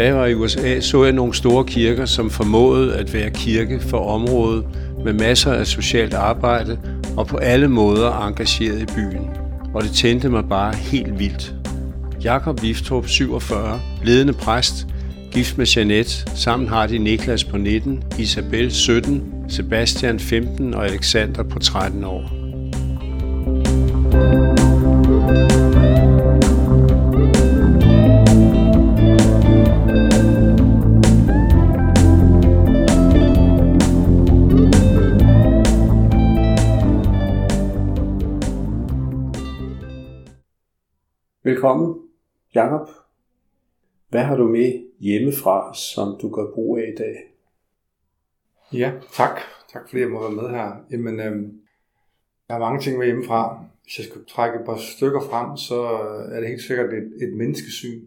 Da jeg var i USA, så jeg nogle store kirker, som formåede at være kirke for området med masser af socialt arbejde og på alle måder engageret i byen. Og det tændte mig bare helt vildt. Jakob Viftrup, 47, ledende præst, gift med Jeanette. Sammen har de Niklas på 19, Isabel 17, Sebastian 15 og Alexander på 13 år. Velkommen, Jakob. Hvad har du med hjemmefra, som du gør brug af i dag? Ja, tak. Tak fordi jeg må være med her. Jamen, øhm, jeg har mange ting med hjemmefra. Hvis jeg skulle trække et par stykker frem, så øh, er det helt sikkert et, et menneskesyn,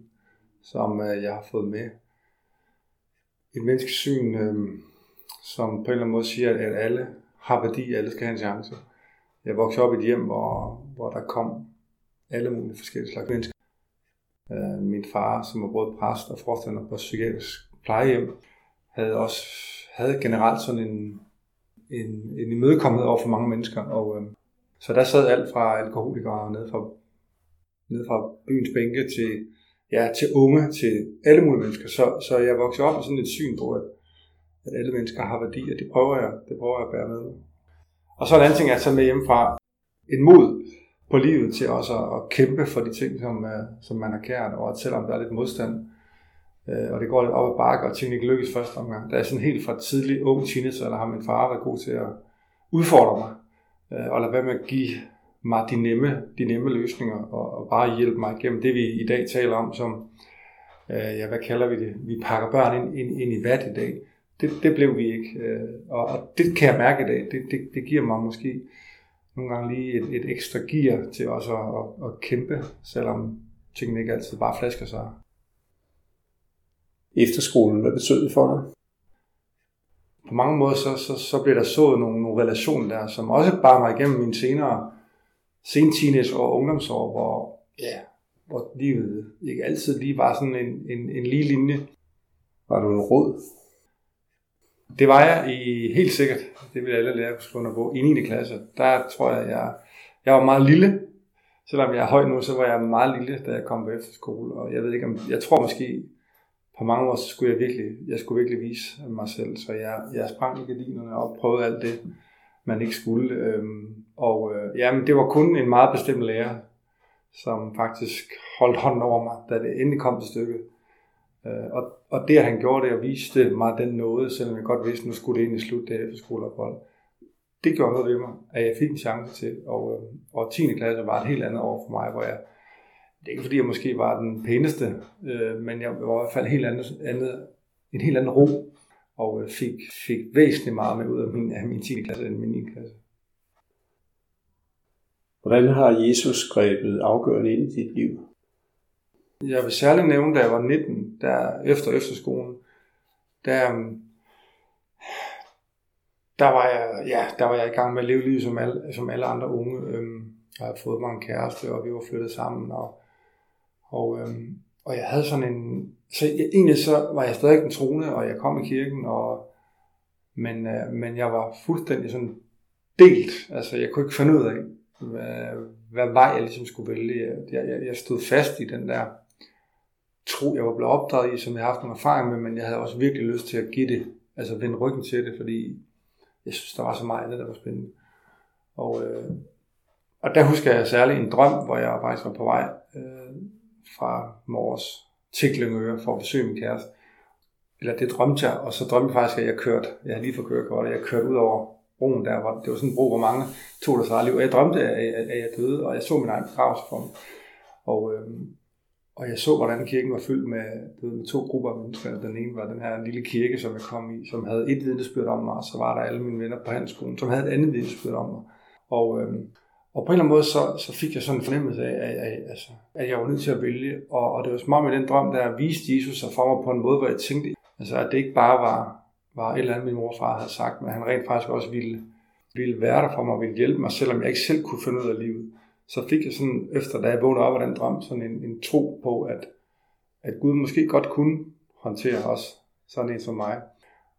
som øh, jeg har fået med. Et menneskesyn, øh, som på en eller anden måde siger, at alle har værdi, alle skal have en chance. Jeg voksede op i et hjem, hvor, hvor der kom alle mulige forskellige slags mennesker. Øh, min far, som var både præst og forstander på psykiatrisk plejehjem, havde også havde generelt sådan en, en, en imødekommenhed over for mange mennesker. Og, øh, så der sad alt fra alkoholikere ned fra, ned fra byens bænke til, ja, til unge, til alle mulige mennesker. Så, så jeg voksede op med sådan et syn på, at, at alle mennesker har værdi, og det prøver jeg, det prøver jeg at bære med. Og så en anden ting, jeg tager med hjemmefra, en mod på livet til også at, at kæmpe for de ting, som, øh, som man har kært, og at selvom der er lidt modstand, uh, og det går lidt op ad bakke, og tingene ikke lykkes første omgang, der er sådan helt fra tidlig ung teenager, eller har min far været god til at udfordre mig, uh, og lade være med at give mig de nemme, de nemme løsninger, og, og bare hjælpe mig igennem det, vi i dag taler om, som, uh, ja, hvad kalder vi det, vi pakker børn ind, ind, ind i vat i dag. Det, det blev vi ikke, uh, og, og det kan jeg mærke i dag, det, det, det giver mig måske nogle gange lige et, et ekstra gear til også at, at, at kæmpe, selvom tingene ikke altid bare flasker sig. Efterskolen, hvad betød det for dig? På mange måder så, så, så blev der sået nogle, nogle relationer der, som også bare mig igennem mine senere sen teenage og ungdomsår, hvor, ja, hvor livet ikke altid lige var sådan en, en, en lige linje. Var du en råd? Det var jeg i helt sikkert. Det vil alle lærere kunne skrive på. I 9. klasse, der tror jeg, jeg, jeg var meget lille. Selvom jeg er høj nu, så var jeg meget lille, da jeg kom på efterskole. Og jeg ved ikke, om, jeg tror måske, på mange år, så skulle jeg virkelig, jeg skulle virkelig vise mig selv. Så jeg, jeg sprang i gardinerne og prøvede alt det, man ikke skulle. Øhm, og øh, ja, men det var kun en meget bestemt lærer, som faktisk holdt hånden over mig, da det endelig kom til stykket. Øh, og, og det, han gjorde det og viste mig den nåde, selvom jeg godt vidste, at nu skulle det egentlig slutte det efter skoleophold, det gjorde noget ved mig, at jeg fik en chance til. Og, øh, og 10. klasse var et helt andet år for mig, hvor jeg, det er ikke fordi jeg måske var den pæneste, øh, men jeg var i hvert fald helt andet, andet, en helt anden ro, og øh, fik, fik væsentligt meget med ud af min, af min 10. klasse end min 9. klasse. Hvordan har Jesus grebet afgørende ind i dit liv? Jeg vil særligt nævne, da jeg var 19, der efter efterskolen, der, øhm, der var jeg, ja, der var jeg i gang med at leve livet som alle, som alle andre unge. Øhm, jeg havde fået mig en kæreste, og vi var flyttet sammen, og, og, øhm, og jeg havde sådan en, så jeg, egentlig så var jeg stadig en troende, og jeg kom i kirken, og, men, øh, men jeg var fuldstændig sådan delt, altså jeg kunne ikke finde ud af, hvad, hvad vej jeg ligesom skulle vælge. Jeg, jeg, jeg stod fast i den der tro, jeg var blevet opdraget i, som jeg har haft en erfaring med, men jeg havde også virkelig lyst til at give det, altså vende ryggen til det, fordi jeg synes, der var så meget andet, der var spændende. Og, øh, og der husker jeg særligt en drøm, hvor jeg faktisk var på vej øh, fra Mors til for at besøge min kæreste. Eller det drømte jeg, og så drømte jeg faktisk, at jeg kørte, jeg havde lige fået kørekort, og jeg kørte ud over broen der, hvor det var sådan en bro, hvor mange tog deres eget liv. Og jeg drømte, at, jeg, at jeg døde, og jeg så min egen begravelse for mig. Og, øh, og jeg så, hvordan kirken var fyldt med, med to grupper af mennesker. Den ene var den her lille kirke, som jeg kom i, som havde et vidnesbyrd om mig, og så var der alle mine venner på handelsskolen, som havde et andet vidnesbyrd om mig. Og, øhm, og på en eller anden måde, så, så fik jeg sådan en fornemmelse af, at, at, altså, at jeg var nødt til at vælge. Og, og det var som om med den drøm, der viste Jesus sig for mig på en måde, hvor jeg tænkte, altså, at det ikke bare var, var et eller andet, min morfar havde sagt, men han rent faktisk også ville, ville være der for mig og ville hjælpe mig, selvom jeg ikke selv kunne finde ud af livet så fik jeg sådan, efter da jeg vågnede op af den drøm, sådan en, en tro på, at, at Gud måske godt kunne håndtere også sådan en som mig.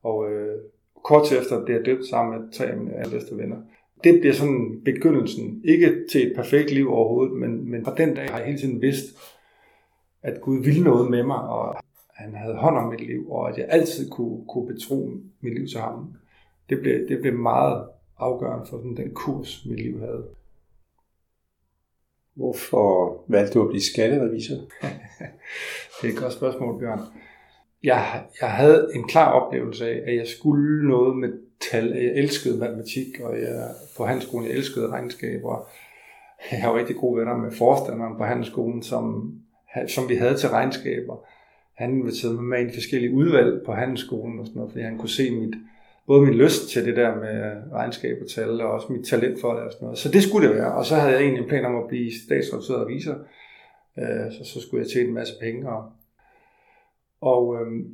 Og øh, kort til efter det jeg døbt sammen med tre af mine allerbedste venner. Det bliver sådan begyndelsen, ikke til et perfekt liv overhovedet, men, men fra den dag har jeg hele tiden vidst, at Gud ville noget med mig, og han havde hånd om mit liv, og at jeg altid kunne, kunne betro mit liv til ham. Det blev, det blev meget afgørende for sådan, den kurs, mit liv havde. Hvorfor valgte du at blive skatterevisor? det er et godt spørgsmål, Bjørn. Jeg, jeg havde en klar oplevelse af, at jeg skulle noget med tal. Jeg elskede matematik, og jeg, på handelsskolen jeg elskede regnskaber. Jeg har rigtig gode venner med forstanderen på handelsskolen, som, som vi havde til regnskaber. Han inviterede mig med i forskellige udvalg på handelsskolen og sådan noget, fordi han kunne se mit, både min lyst til det der med regnskab og tal, og også mit talent for det og sådan noget. Så det skulle det være. Og så havde jeg egentlig en plan om at blive statsrevisor revisor. Øh, så, så skulle jeg tjene en masse penge. Og, og øh,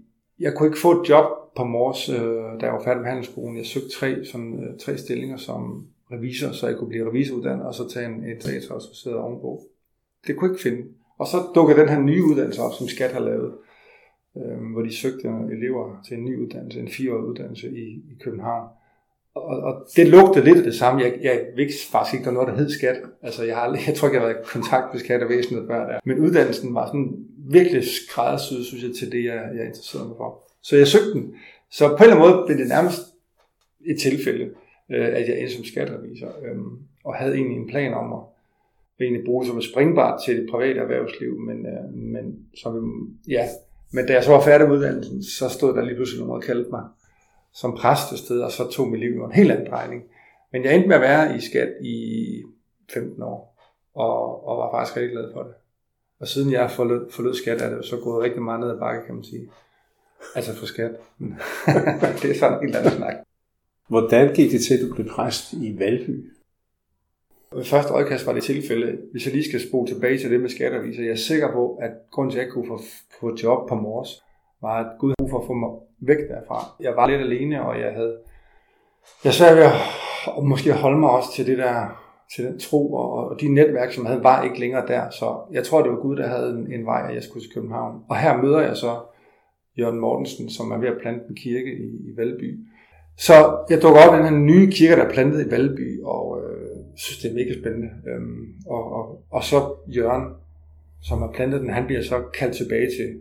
jeg kunne ikke få et job på Mors, øh, da jeg var færdig med handelsskolen. Jeg søgte tre, sådan, øh, tre stillinger som revisor, så jeg kunne blive revisoruddannet, og så tage en, en statsrevisor ovenpå. Det kunne jeg ikke finde. Og så dukkede den her nye uddannelse op, som Skat har lavet øh, hvor de søgte elever til en ny uddannelse, en fireårig uddannelse i, i København. Og, og det lugtede lidt af det samme. Jeg, jeg vidste faktisk ikke, der var noget, der hed skat. Altså, jeg, har jeg tror ikke, jeg har været i kontakt med skattevæsenet før der. Men uddannelsen var sådan virkelig skræddersyet, synes jeg, til det, jeg, jeg interesserede mig for. Så jeg søgte den. Så på en eller anden måde blev det nærmest et tilfælde, øh, at jeg endte som skatterevisor. Øh, og havde egentlig en plan om at egentlig bruge som et springbart til det private erhvervsliv, men, øh, men som, ja, men da jeg så var færdig med uddannelsen, så stod der lige pludselig nogen og kaldte mig som præst sted, og så tog mit liv en helt anden drejning. Men jeg endte med at være i skat i 15 år, og, og var faktisk rigtig glad for det. Og siden jeg forlod, forlod skat, er det så gået rigtig meget ned ad bakke, kan man sige. Altså for skat. det er sådan en helt anden snak. Hvordan gik det til, at du blev præst i Valby? Ved første øjekast var det tilfælde, hvis jeg lige skal spole tilbage til det med skatteviser, jeg er sikker på, at grunden til, at jeg kunne få, få job på Mors, var, at Gud havde for at få mig væk derfra. Jeg var lidt alene, og jeg havde jeg svært ved at måske holde mig også til det der, til den tro, og, og de netværk, som jeg havde, var ikke længere der. Så jeg tror, det var Gud, der havde en, en vej, at jeg skulle til København. Og her møder jeg så Jørgen Mortensen, som er ved at plante en kirke i, i Valby. Så jeg dukker op i den her nye kirke, der er plantet i Valby, og øh, synes, det er mega spændende. Øhm, og, og, og så Jørgen, som har plantet den, han bliver så kaldt tilbage til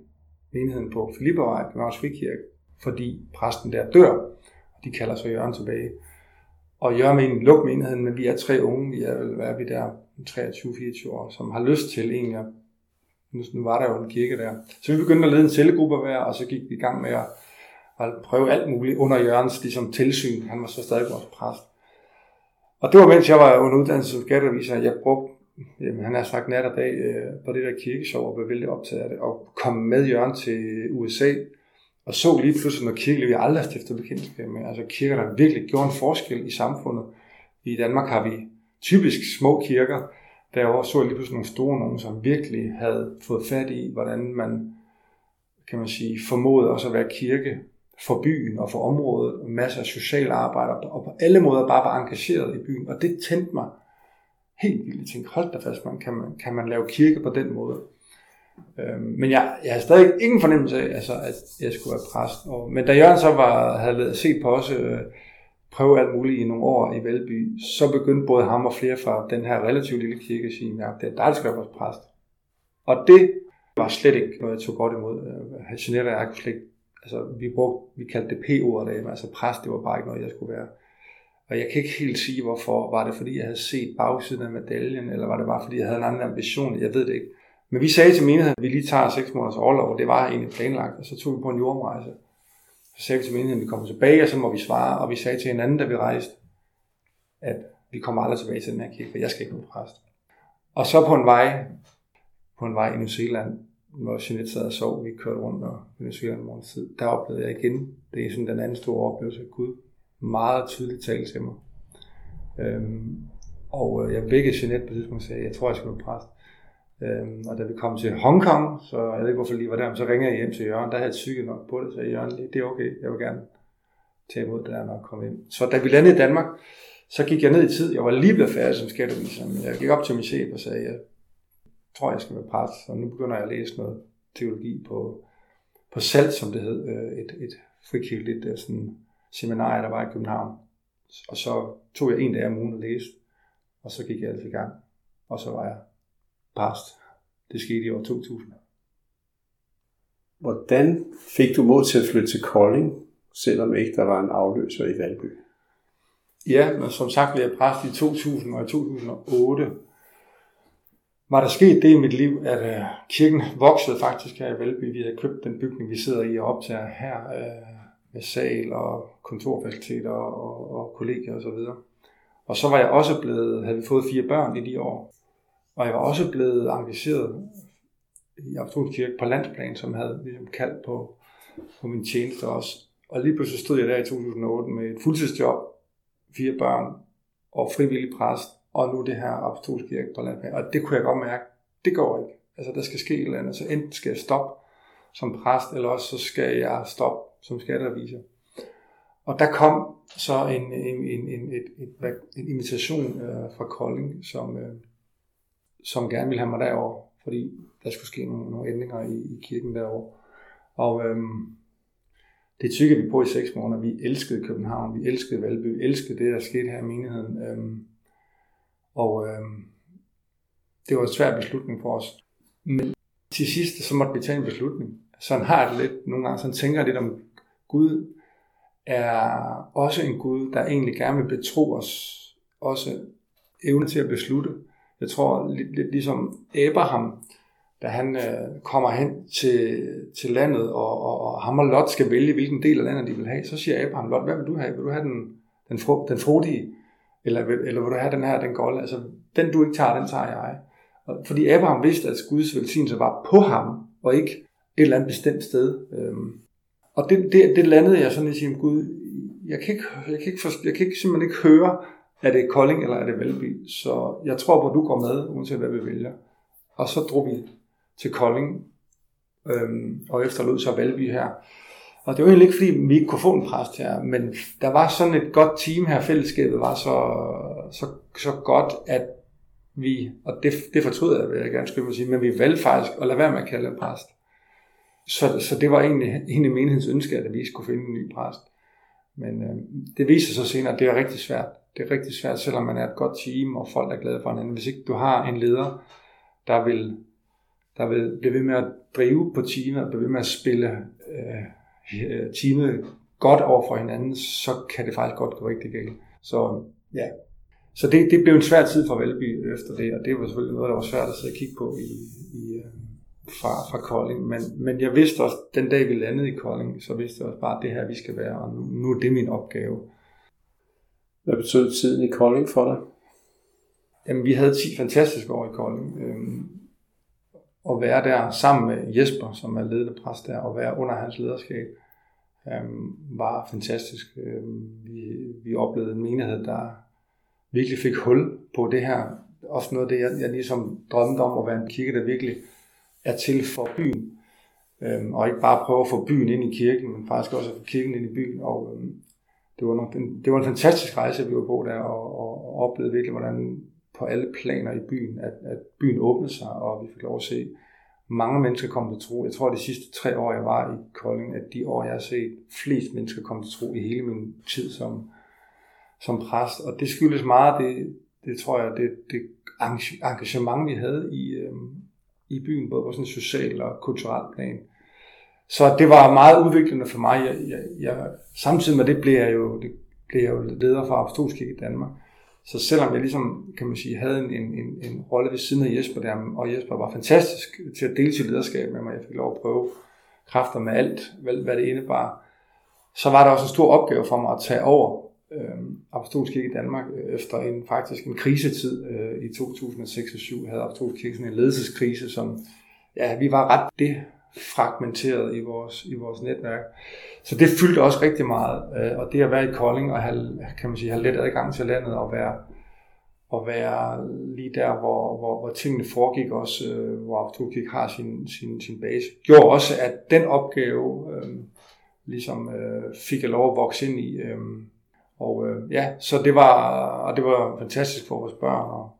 menigheden på Filippervej, Københavns Frikirke, fordi præsten der dør, og de kalder så Jørgen tilbage. Og Jørgen vil egentlig lukke menigheden, men vi er tre unge, vi er, hvad er vi der, 23-24 år, som har lyst til egentlig at nu var der jo en kirke der. Så vi begyndte at lede en cellegruppe hver, og så gik vi i gang med at, at prøve alt muligt under Jørgens ligesom, tilsyn. Han var så stadig vores præst. Og det var mens jeg var under uddannelse som skatterevisor, jeg brugte, jamen, han har sagt nat og dag øh, på det der kirkeshow og var vældig optaget af det, og kom med Jørgen til USA, og så lige pludselig noget kirke, vi aldrig har stiftet bekendtskab med. Altså kirker, der virkelig gjorde en forskel i samfundet. I Danmark har vi typisk små kirker, derovre så jeg lige pludselig nogle store nogen, som virkelig havde fået fat i, hvordan man, kan man sige, formåede også at være kirke for byen og for området, masser af sociale arbejder, og på alle måder bare var engageret i byen. Og det tændte mig helt vildt. Jeg tænkte, hold da fast, man, kan, man, kan man lave kirke på den måde? Øhm, men jeg, jeg havde stadig ingen fornemmelse af, altså, at jeg skulle være præst. Og, men da Jørgen så var, havde set på os øh, prøve alt muligt i nogle år i Valby, så begyndte både ham og flere fra den her relativt lille kirke at sige, at det er dig, der skal være præst. Og det var slet ikke noget, jeg tog godt imod. Øh, Jeanette og jeg kunne slet ikke altså, vi, brugte, vi kaldte det P-ordet derhjemme, altså præst, det var bare ikke noget, jeg skulle være. Og jeg kan ikke helt sige, hvorfor. Var det, fordi jeg havde set bagsiden af medaljen, eller var det bare, fordi jeg havde en anden ambition? Jeg ved det ikke. Men vi sagde til menigheden, at vi lige tager seks måneders overlov, og det var egentlig planlagt, og så tog vi på en jordrejse. Så sagde vi til menigheden, at vi kommer tilbage, og så må vi svare, og vi sagde til hinanden, da vi rejste, at vi kommer aldrig tilbage til den her kirke, for jeg skal ikke være præst. Og så på en vej, på en vej i New Zealand, hvor Jeanette sad og sov, vi kørte rundt og Venezuela en morgen tid, der oplevede jeg igen, det er sådan den anden store oplevelse af Gud, meget tydeligt talte til mig. Øhm, og øh, jeg vækkede Jeanette på tidspunkt og sagde, jeg tror, jeg skal være præst. Øhm, og da vi kom til Hongkong, så jeg ved ikke, hvorfor lige var der, men så ringede jeg hjem til Jørgen, der havde jeg psyket nok på det, så Jørgen, det er okay, jeg vil gerne tage imod det der, når jeg kom ind. Så da vi landede i Danmark, så gik jeg ned i tid. Jeg var lige blevet færdig som skatteviser, men jeg gik op til min chef og sagde, jeg tror, jeg skal være præst, og nu begynder jeg at læse noget teologi på på Salt, som det hed, øh, et, et frikirkeligt øh, sådan, seminar, der var i København. Og så tog jeg en dag om ugen og læste, og så gik jeg altså i gang. Og så var jeg præst. Det skete i år 2000. Hvordan fik du mod til at flytte til Kolding, selvom ikke der var en afløser i Valby? Ja, men som sagt blev jeg præst i 2000 og i 2008 var der sket det i mit liv, at øh, kirken voksede faktisk her i Valby. Vi havde købt den bygning, vi sidder i og optager her øh, med sal og kontorfaciliteter og, og, og kollegier osv. Og, og så var jeg også blevet, havde vi fået fire børn i de år, og jeg var også blevet engageret i Apostolisk Kirke på landsplan, som havde ligesom kaldt på, på min tjeneste også. Og lige pludselig stod jeg der i 2008 med et fuldtidsjob, fire børn og frivillig præst, og nu det her apostolsk kirke på landet. Og det kunne jeg godt mærke, det går ikke. Altså der skal ske et eller andet, så enten skal jeg stoppe som præst, eller også så skal jeg stoppe som skatterevisor. Og der kom så en, en, en, en, et, et, en invitation øh, fra Kolding, som, øh, som gerne ville have mig derover, fordi der skulle ske nogle, nogle ændringer i, i kirken derovre. Og øh, det tykker vi på i seks måneder. Vi elskede København, vi elskede Valby, vi elskede det, der skete her i menigheden. Øh, og øh, det var en svær beslutning for os. Men til sidst, så måtte vi tage en beslutning. Sådan har det lidt nogle gange, sådan tænker jeg lidt om Gud er også en Gud, der egentlig gerne vil betro os også evne til at beslutte. Jeg tror lidt, lidt ligesom Abraham, da han øh, kommer hen til, til landet, og, og, og ham og Lot skal vælge, hvilken del af landet de vil have, så siger Abraham, Lot, hvad vil du have? Vil du have den, den, fru, den frodige eller, eller vil du have den her, den går Altså, den du ikke tager, den tager jeg. Fordi Abraham vidste, at Guds velsignelse var på ham, og ikke et eller andet bestemt sted. Øhm, og det, det, det landede jeg sådan i sige, Gud, jeg kan, ikke, jeg, kan ikke forstå, jeg kan ikke, simpelthen ikke høre, er det Kolding eller er det Valby. Så jeg tror på, at du går med, uanset hvad vi vælger. Og så drog vi til Kolding, øhm, og efterlod så Valby her. Og det var egentlig ikke, fordi vi ikke kunne få en præst her, men der var sådan et godt team her, fællesskabet var så, så, så godt, at vi, og det, det fortryder jeg, vil jeg gerne skulle sige, men vi valgte faktisk at lade være med at kalde en præst. Så, så det var egentlig, egentlig menighedens ønske, at vi skulle finde en ny præst. Men øh, det viser sig senere, at det er rigtig svært. Det er rigtig svært, selvom man er et godt team, og folk er glade for hinanden. Hvis ikke du har en leder, der vil, der vil blive ved med at drive på teamet, og blive ved med at spille øh, teamet godt over for hinanden, så kan det faktisk godt gå rigtig galt. Så ja, så det, det blev en svær tid for Valby efter det, og det var selvfølgelig noget, der var svært at sidde og kigge på i, i, øh, fra, fra Kolding. Men, men jeg vidste også, den dag vi landede i Kolding, så vidste jeg også bare, at det her vi skal være, og nu, nu er det min opgave. Hvad betød tiden i Kolding for dig? Jamen, vi havde 10 fantastiske år i Kolding. Øhm, at være der sammen med Jesper, som er ledende præst der, og være under hans lederskab, øhm, var fantastisk. Øhm, vi, vi oplevede en menighed, der virkelig fik hul på det her. Også noget af det, jeg, jeg ligesom drømte om at være en kirke, der virkelig er til for byen. Øhm, og ikke bare prøve at få byen ind i kirken, men faktisk også at få kirken ind i byen. Og øhm, det, var nogle, det var en fantastisk rejse, vi var på der, og, og, og oplevede virkelig, hvordan på alle planer i byen, at, at byen åbnede sig, og vi fik lov at se mange mennesker komme til tro. Jeg tror, at de sidste tre år, jeg var i Kolding, at de år, jeg har set flest mennesker komme til tro i hele min tid som, som præst. Og det skyldes meget det, det tror jeg, det, det engagement, vi havde i, øh, i byen, både på sådan en social og kulturel plan. Så det var meget udviklende for mig. Jeg, jeg, jeg, samtidig med det blev jeg jo, det blev jeg jo leder for Apostolskirke i Danmark. Så selvom jeg ligesom, kan man sige, havde en, en, en, en rolle ved siden af Jesper der, og Jesper var fantastisk til at dele sit lederskab med mig, jeg fik lov at prøve kræfter med alt, hvad, hvad det indebar, så var der også en stor opgave for mig at tage over øh, Apostolsk Kirke i Danmark øh, efter en faktisk en krisetid øh, i 2006 og 2007 havde Apostolsk Kirke sådan en ledelseskrise, som ja, vi var ret det fragmenteret i vores, i vores netværk. Så det fyldte også rigtig meget, øh, og det at være i Kolding og have, kan man sige, have let adgang til landet og være, og være lige der, hvor, hvor, hvor tingene foregik også, øh, hvor Apostolsk har sin, sin, sin base, gjorde også, at den opgave øh, ligesom øh, fik jeg lov at vokse ind i. Øh, og øh, ja, så det var, og det var fantastisk for vores børn, og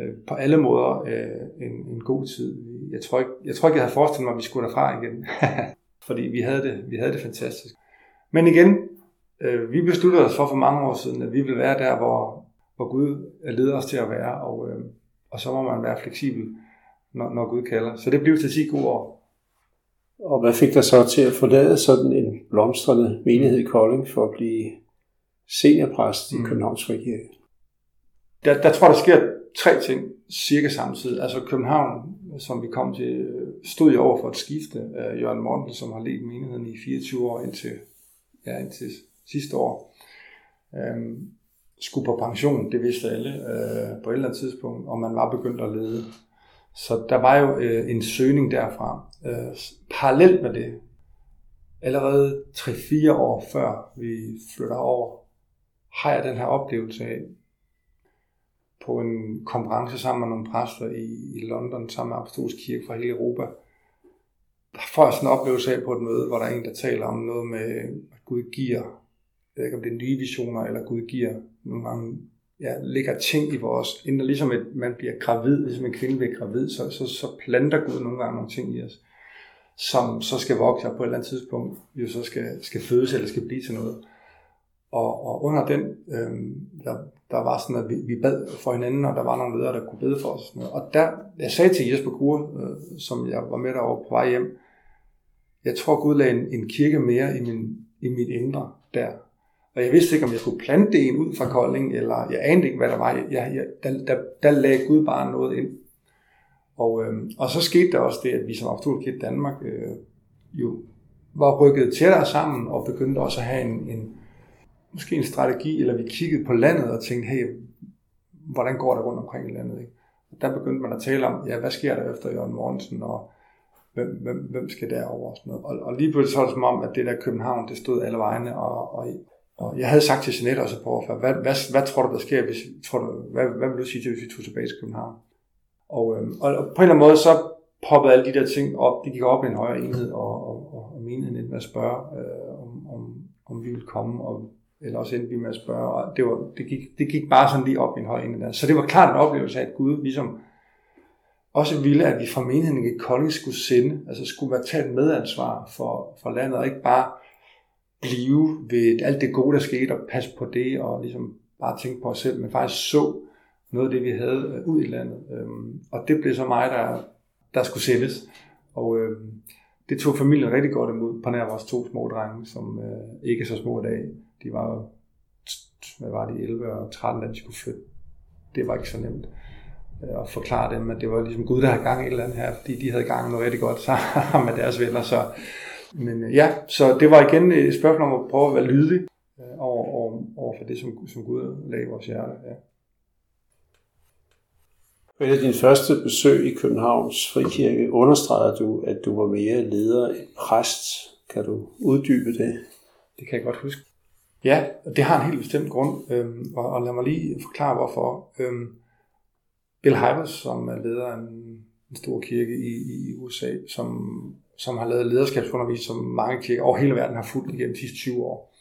øh, på alle måder øh, en, en god tid. Jeg tror, ikke, jeg tror ikke, jeg havde forestillet mig, at vi skulle derfra igen. fordi vi havde det, vi havde det fantastisk. Men igen, øh, vi besluttede os for for mange år siden, at vi ville være der, hvor, hvor Gud leder os til at være, og, øh, og så må man være fleksibel, når, når Gud kalder. Så det blev til 10 gode år. Og hvad fik dig så til at forlade sådan en blomstrende menighed i Kolding for at blive seniorpræst i mm. Københavns Frikirke? Der, der tror der sker tre ting cirka samtidig. Altså København, som vi kom til, stod jo over for et skifte af Jørgen Morten, som har ledt menigheden i 24 år indtil, ja, indtil sidste år. Øhm, skulle på pension, det vidste alle øh, på et eller andet tidspunkt, og man var begyndt at lede. Så der var jo øh, en søgning derfra. Øh, parallelt med det, allerede 3-4 år før vi flytter over, har jeg den her oplevelse af, på en konference sammen med nogle præster i, i London, sammen med Apostolsk Kirke fra hele Europa, der får jeg sådan en oplevelse af på et møde, hvor der er en, der taler om noget med, at Gud giver, jeg ved ikke om det er nye visioner, eller Gud giver nogle gange, ja, ligger ting i vores, inden ligesom et, man bliver gravid, ligesom en kvinde bliver gravid, så, så, så planter Gud nogle gange nogle ting i os, som så skal vokse på et eller andet tidspunkt, jo så skal, skal fødes eller skal blive til noget. Og, og under den, øh, der, der var sådan, at vi, vi bad for hinanden, og der var nogle ledere, der kunne bede for os. Og der, jeg sagde til Jesper Kur, øh, som jeg var med derovre på vej hjem, jeg tror Gud lagde en, en kirke mere i, min, i mit indre der. Og jeg vidste ikke, om jeg skulle plante en ud fra Kolding, eller jeg anede ikke, hvad der var. Jeg, jeg, der, der, der lagde Gud bare noget ind. Og, øh, og så skete der også det, at vi som Apostolkirke Danmark øh, jo var rykket tættere sammen, og begyndte også at have en, en, måske en strategi, eller vi kiggede på landet og tænkte, hey, hvordan går det rundt omkring i landet? Ikke? Og Der begyndte man at tale om, ja, hvad sker der efter Jørgen Mortensen, og hvem, hvem, hvem skal derover og sådan noget. Og, og lige pludselig så det som om, at det der København, det stod alle vegne, og, og, og jeg havde sagt til Jeanette også på overfærd, hvad, hvad, hvad, tror du, der sker, hvis, tror du, hvad, hvad vil du sige til, hvis vi tog tilbage til København? Og, øhm, og, og på en eller anden måde, så poppede alle de der ting op, det gik op i en højere enhed, og, og, og, og menigheden med at spørge, øh, om, om, om vi ville komme, og eller også endte vi med at spørge, og det, var, det, gik, det gik bare sådan lige op i en høj ende der. Så det var klart en oplevelse af, at Gud ligesom også ville, at vi fra menigheden i Kolding skulle sende, altså skulle være taget medansvar for, for landet, og ikke bare blive ved alt det gode, der skete, og passe på det, og ligesom bare tænke på os selv, men faktisk så noget af det, vi havde øh, ud i landet. Øhm, og det blev så mig, der, der skulle sættes. Og øhm, det tog familien rigtig godt imod, på nær vores to små drenge, som øh, ikke er så små i dag de var hvad var de, 11 og 13, da de skulle flytte. Det var ikke så nemt øh, at forklare dem, at det var ligesom Gud, der havde gang i et eller andet her, fordi de havde gang noget rigtig godt sammen med deres venner. Så, men øh, ja, så det var igen et spørgsmål om at prøve at være lydig øh, over, over, over for det, som, som Gud lagde i vores hjerte. Ja. Et af dine første besøg i Københavns Frikirke understregede du, at du var mere leder end præst. Kan du uddybe det? Det kan jeg godt huske. Ja, det har en helt bestemt grund, øhm, og, og lad mig lige forklare hvorfor. Øhm, Bill Hybels, som er leder af en, en stor kirke i, i USA, som, som har lavet lederskabsundervisning, som mange kirker over hele verden har fulgt igennem de sidste 20 år.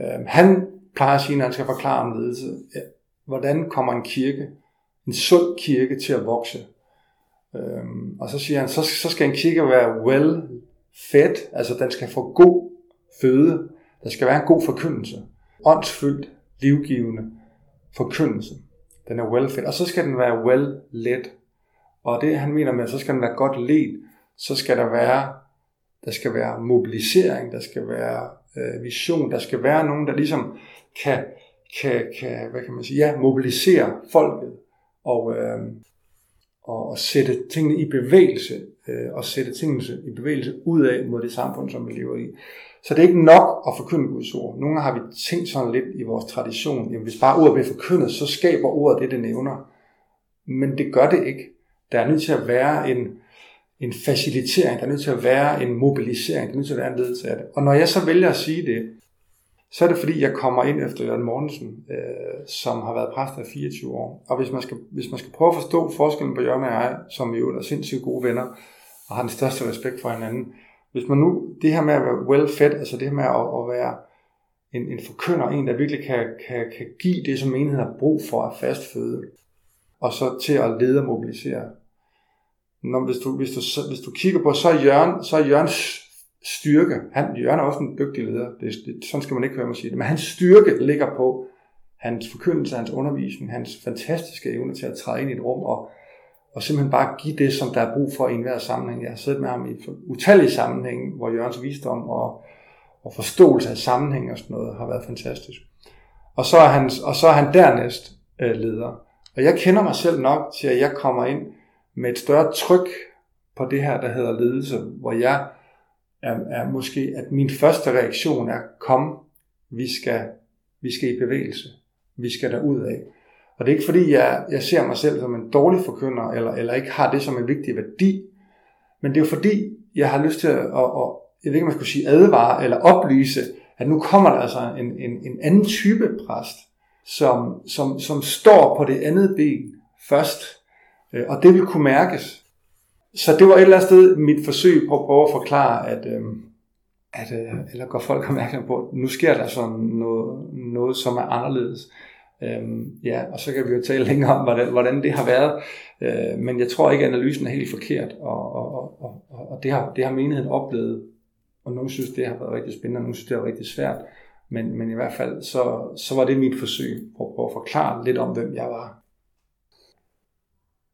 Øhm, han plejer at sige, når han skal forklare om ledelse, ja, hvordan kommer en kirke, en sund kirke til at vokse. Øhm, og så siger han, så, så skal en kirke være well fed, altså den skal få god føde, der skal være en god forkyndelse. Åndsfyldt, livgivende forkyndelse. Den er well fed. Og så skal den være well led. Og det han mener med, så skal den være godt ledt. Så skal der være, der skal være mobilisering, der skal være øh, vision, der skal være nogen, der ligesom kan, kan, kan, hvad kan man sige, ja, mobilisere folket og, øh, og sætte tingene i bevægelse, øh, og sætte tingene i bevægelse ud af mod det samfund, som vi lever i. Så det er ikke nok at forkynde Guds ord. Nogle gange har vi tænkt sådan lidt i vores tradition, jamen hvis bare ordet bliver forkyndet, så skaber ordet det, det nævner. Men det gør det ikke. Der er nødt til at være en, en facilitering, der er nødt til at være en mobilisering, der er nødt til at være en ledelse af det. Og når jeg så vælger at sige det, så er det fordi, jeg kommer ind efter Jørgen Mortensen, øh, som har været præst i 24 år. Og hvis man, skal, hvis man skal prøve at forstå forskellen på Jørgen og jeg, som jo er sindssygt gode venner, og har den største respekt for hinanden, hvis man nu, det her med at være well fed, altså det her med at, at være en, en forkynder, en der virkelig kan, kan, kan give det, som menigheden har brug for at fast føde, og så til at lede og mobilisere. Når, hvis, du, hvis, du, hvis du kigger på, så er Jørgen, så er Jørgens styrke, han, Jørgen er også en dygtig leder, det, det, sådan skal man ikke høre mig sige det, men hans styrke ligger på hans forkyndelse, hans undervisning, hans fantastiske evne til at træde ind i et rum og, og simpelthen bare give det, som der er brug for i enhver sammenhæng. Jeg har siddet med ham i utallige sammenhænge, hvor Jørgens visdom og, og forståelse af sammenhæng og sådan noget har været fantastisk. Og så er han, og så er han dernæst øh, leder. Og jeg kender mig selv nok til, at jeg kommer ind med et større tryk på det her, der hedder ledelse, hvor jeg er, er måske, at min første reaktion er, kom, vi skal, vi skal i bevægelse. Vi skal derud af. Og det er ikke fordi, jeg, jeg ser mig selv som en dårlig forkynder, eller, eller ikke har det som en vigtig værdi, men det er jo fordi, jeg har lyst til at, at, at jeg ved ikke, om man skulle sige advare eller oplyse, at nu kommer der altså en, en, en anden type præst, som, som, som står på det andet ben først, øh, og det vil kunne mærkes. Så det var et eller andet sted mit forsøg på at prøve at forklare, at, øh, at øh, eller går folk opmærksom på, at nu sker der sådan noget, noget som er anderledes. Øhm, ja, og så kan vi jo tale længere om, hvordan, hvordan det har været. Øh, men jeg tror ikke, at analysen er helt forkert, og, og, og, og, og det, har, det har menigheden oplevet. Og nogen synes, det har været rigtig spændende, og nogen synes, det har været rigtig svært. Men, men i hvert fald, så, så var det mit forsøg på, på at forklare lidt om, hvem jeg var.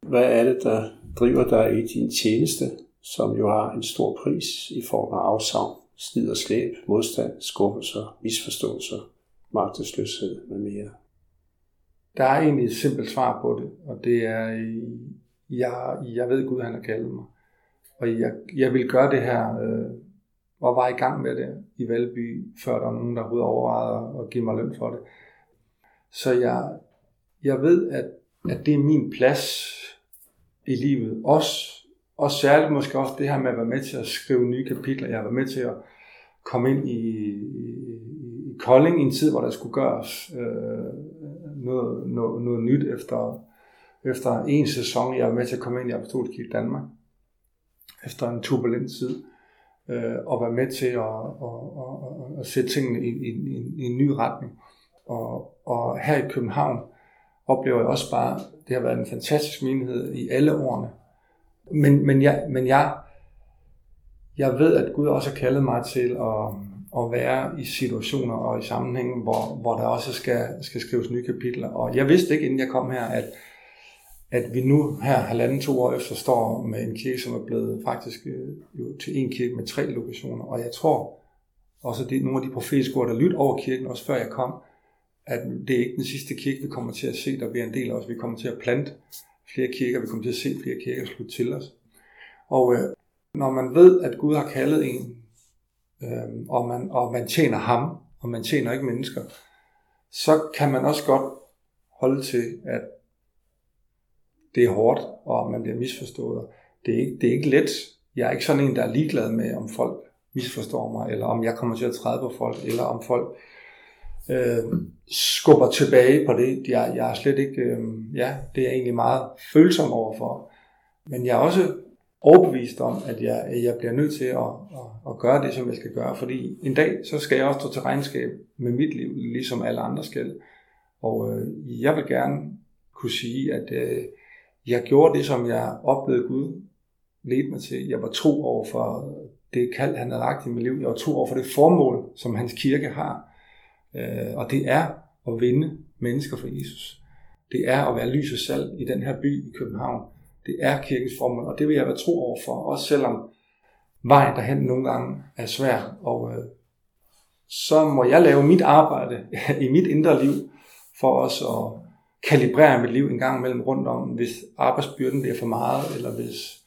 Hvad er det, der driver dig i din tjeneste, som jo har en stor pris i form af afsavn, slid og slæb, modstand, skuffelser, misforståelser, magtesløshed med mere? Der er egentlig et simpelt svar på det, og det er, jeg, jeg ved Gud, han har kaldet mig. Og jeg, jeg vil gøre det her, øh, og var i gang med det i Valby, før der var nogen, der overhovedet overvejede at give mig løn for det. Så jeg, jeg ved, at, at det er min plads i livet. Også, og særligt måske også det her med at være med til at skrive nye kapitler. Jeg har været med til at komme ind i, i, i Kolding i en tid, hvor der skulle gøres øh, noget, noget, noget nyt efter, efter en sæson. Jeg var med til at komme ind i Apostolsk i Danmark efter en turbulent tid øh, og være med til at, at, at, at sætte tingene i, i, i, i en ny retning. Og, og her i København oplever jeg også bare, det har været en fantastisk menighed i alle årene. Men, men, jeg, men jeg, jeg ved, at Gud også har kaldet mig til at, at være i situationer og i sammenhænge, hvor, hvor der også skal, skal skrives nye kapitler. Og jeg vidste ikke, inden jeg kom her, at, at vi nu her halvanden to år efter står med en kirke, som er blevet faktisk øh, jo, til en kirke med tre lokationer. Og jeg tror også, at nogle af de profetiske ord, der lytter over kirken, også før jeg kom, at det er ikke den sidste kirke, vi kommer til at se, der bliver en del af os. Vi kommer til at plante flere kirker, vi kommer til at se flere kirker slutte til os. Og øh, når man ved, at Gud har kaldet en, øh, og, man, og man tjener ham, og man tjener ikke mennesker, så kan man også godt holde til, at det er hårdt, og man bliver misforstået. Det er, ikke, det er ikke let. Jeg er ikke sådan en, der er ligeglad med, om folk misforstår mig, eller om jeg kommer til at træde på folk, eller om folk øh, skubber tilbage på det. Jeg, jeg er slet ikke, øh, ja, det er jeg egentlig meget følsom overfor. Men jeg er også overbevist om, at jeg, at jeg bliver nødt til at, at, at gøre det, som jeg skal gøre. Fordi en dag, så skal jeg også stå til regnskab med mit liv, ligesom alle andre skal. Og øh, jeg vil gerne kunne sige, at øh, jeg gjorde det, som jeg oplevede Gud ledte mig til. Jeg var tro over for det kald, han havde lagt i mit liv. Jeg var tro over for det formål, som hans kirke har. Øh, og det er at vinde mennesker for Jesus. Det er at være lys og salt i den her by i København. Det er kirkens formål, og det vil jeg være tro over for, også selvom vejen derhen nogle gange er svær. Og øh, så må jeg lave mit arbejde i mit indre liv for også at kalibrere mit liv en gang imellem rundt om, hvis arbejdsbyrden bliver for meget, eller hvis,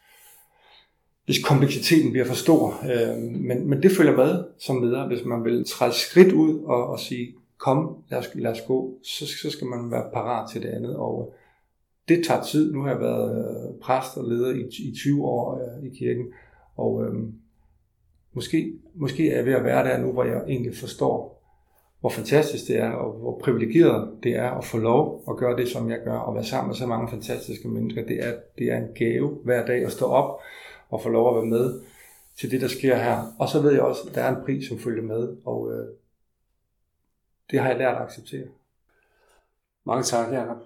hvis kompleksiteten bliver for stor. Øh, men, men det følger med som leder, hvis man vil træde skridt ud og, og sige, kom, lad os, lad os gå, så, så skal man være parat til det andet. Og øh, det tager tid. Nu har jeg været øh, præst og leder i, i 20 år øh, i kirken, og øh, måske, måske er jeg ved at være der nu, hvor jeg egentlig forstår, hvor fantastisk det er, og hvor privilegeret det er at få lov at gøre det, som jeg gør, og være sammen med så mange fantastiske mennesker. Det er, det er en gave hver dag at stå op og få lov at være med til det, der sker her. Og så ved jeg også, at der er en pris, som følger med, og øh, det har jeg lært at acceptere. Mange tak, Jacob.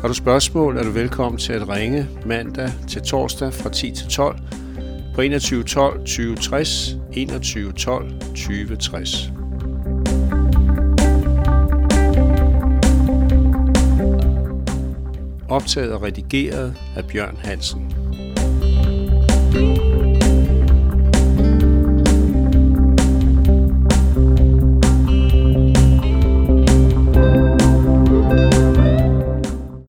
Har du spørgsmål, er du velkommen til at ringe mandag til torsdag fra 10 til 12 på 21 12 20 60, 21 12 20 60. optaget og redigeret af Bjørn Hansen. thank you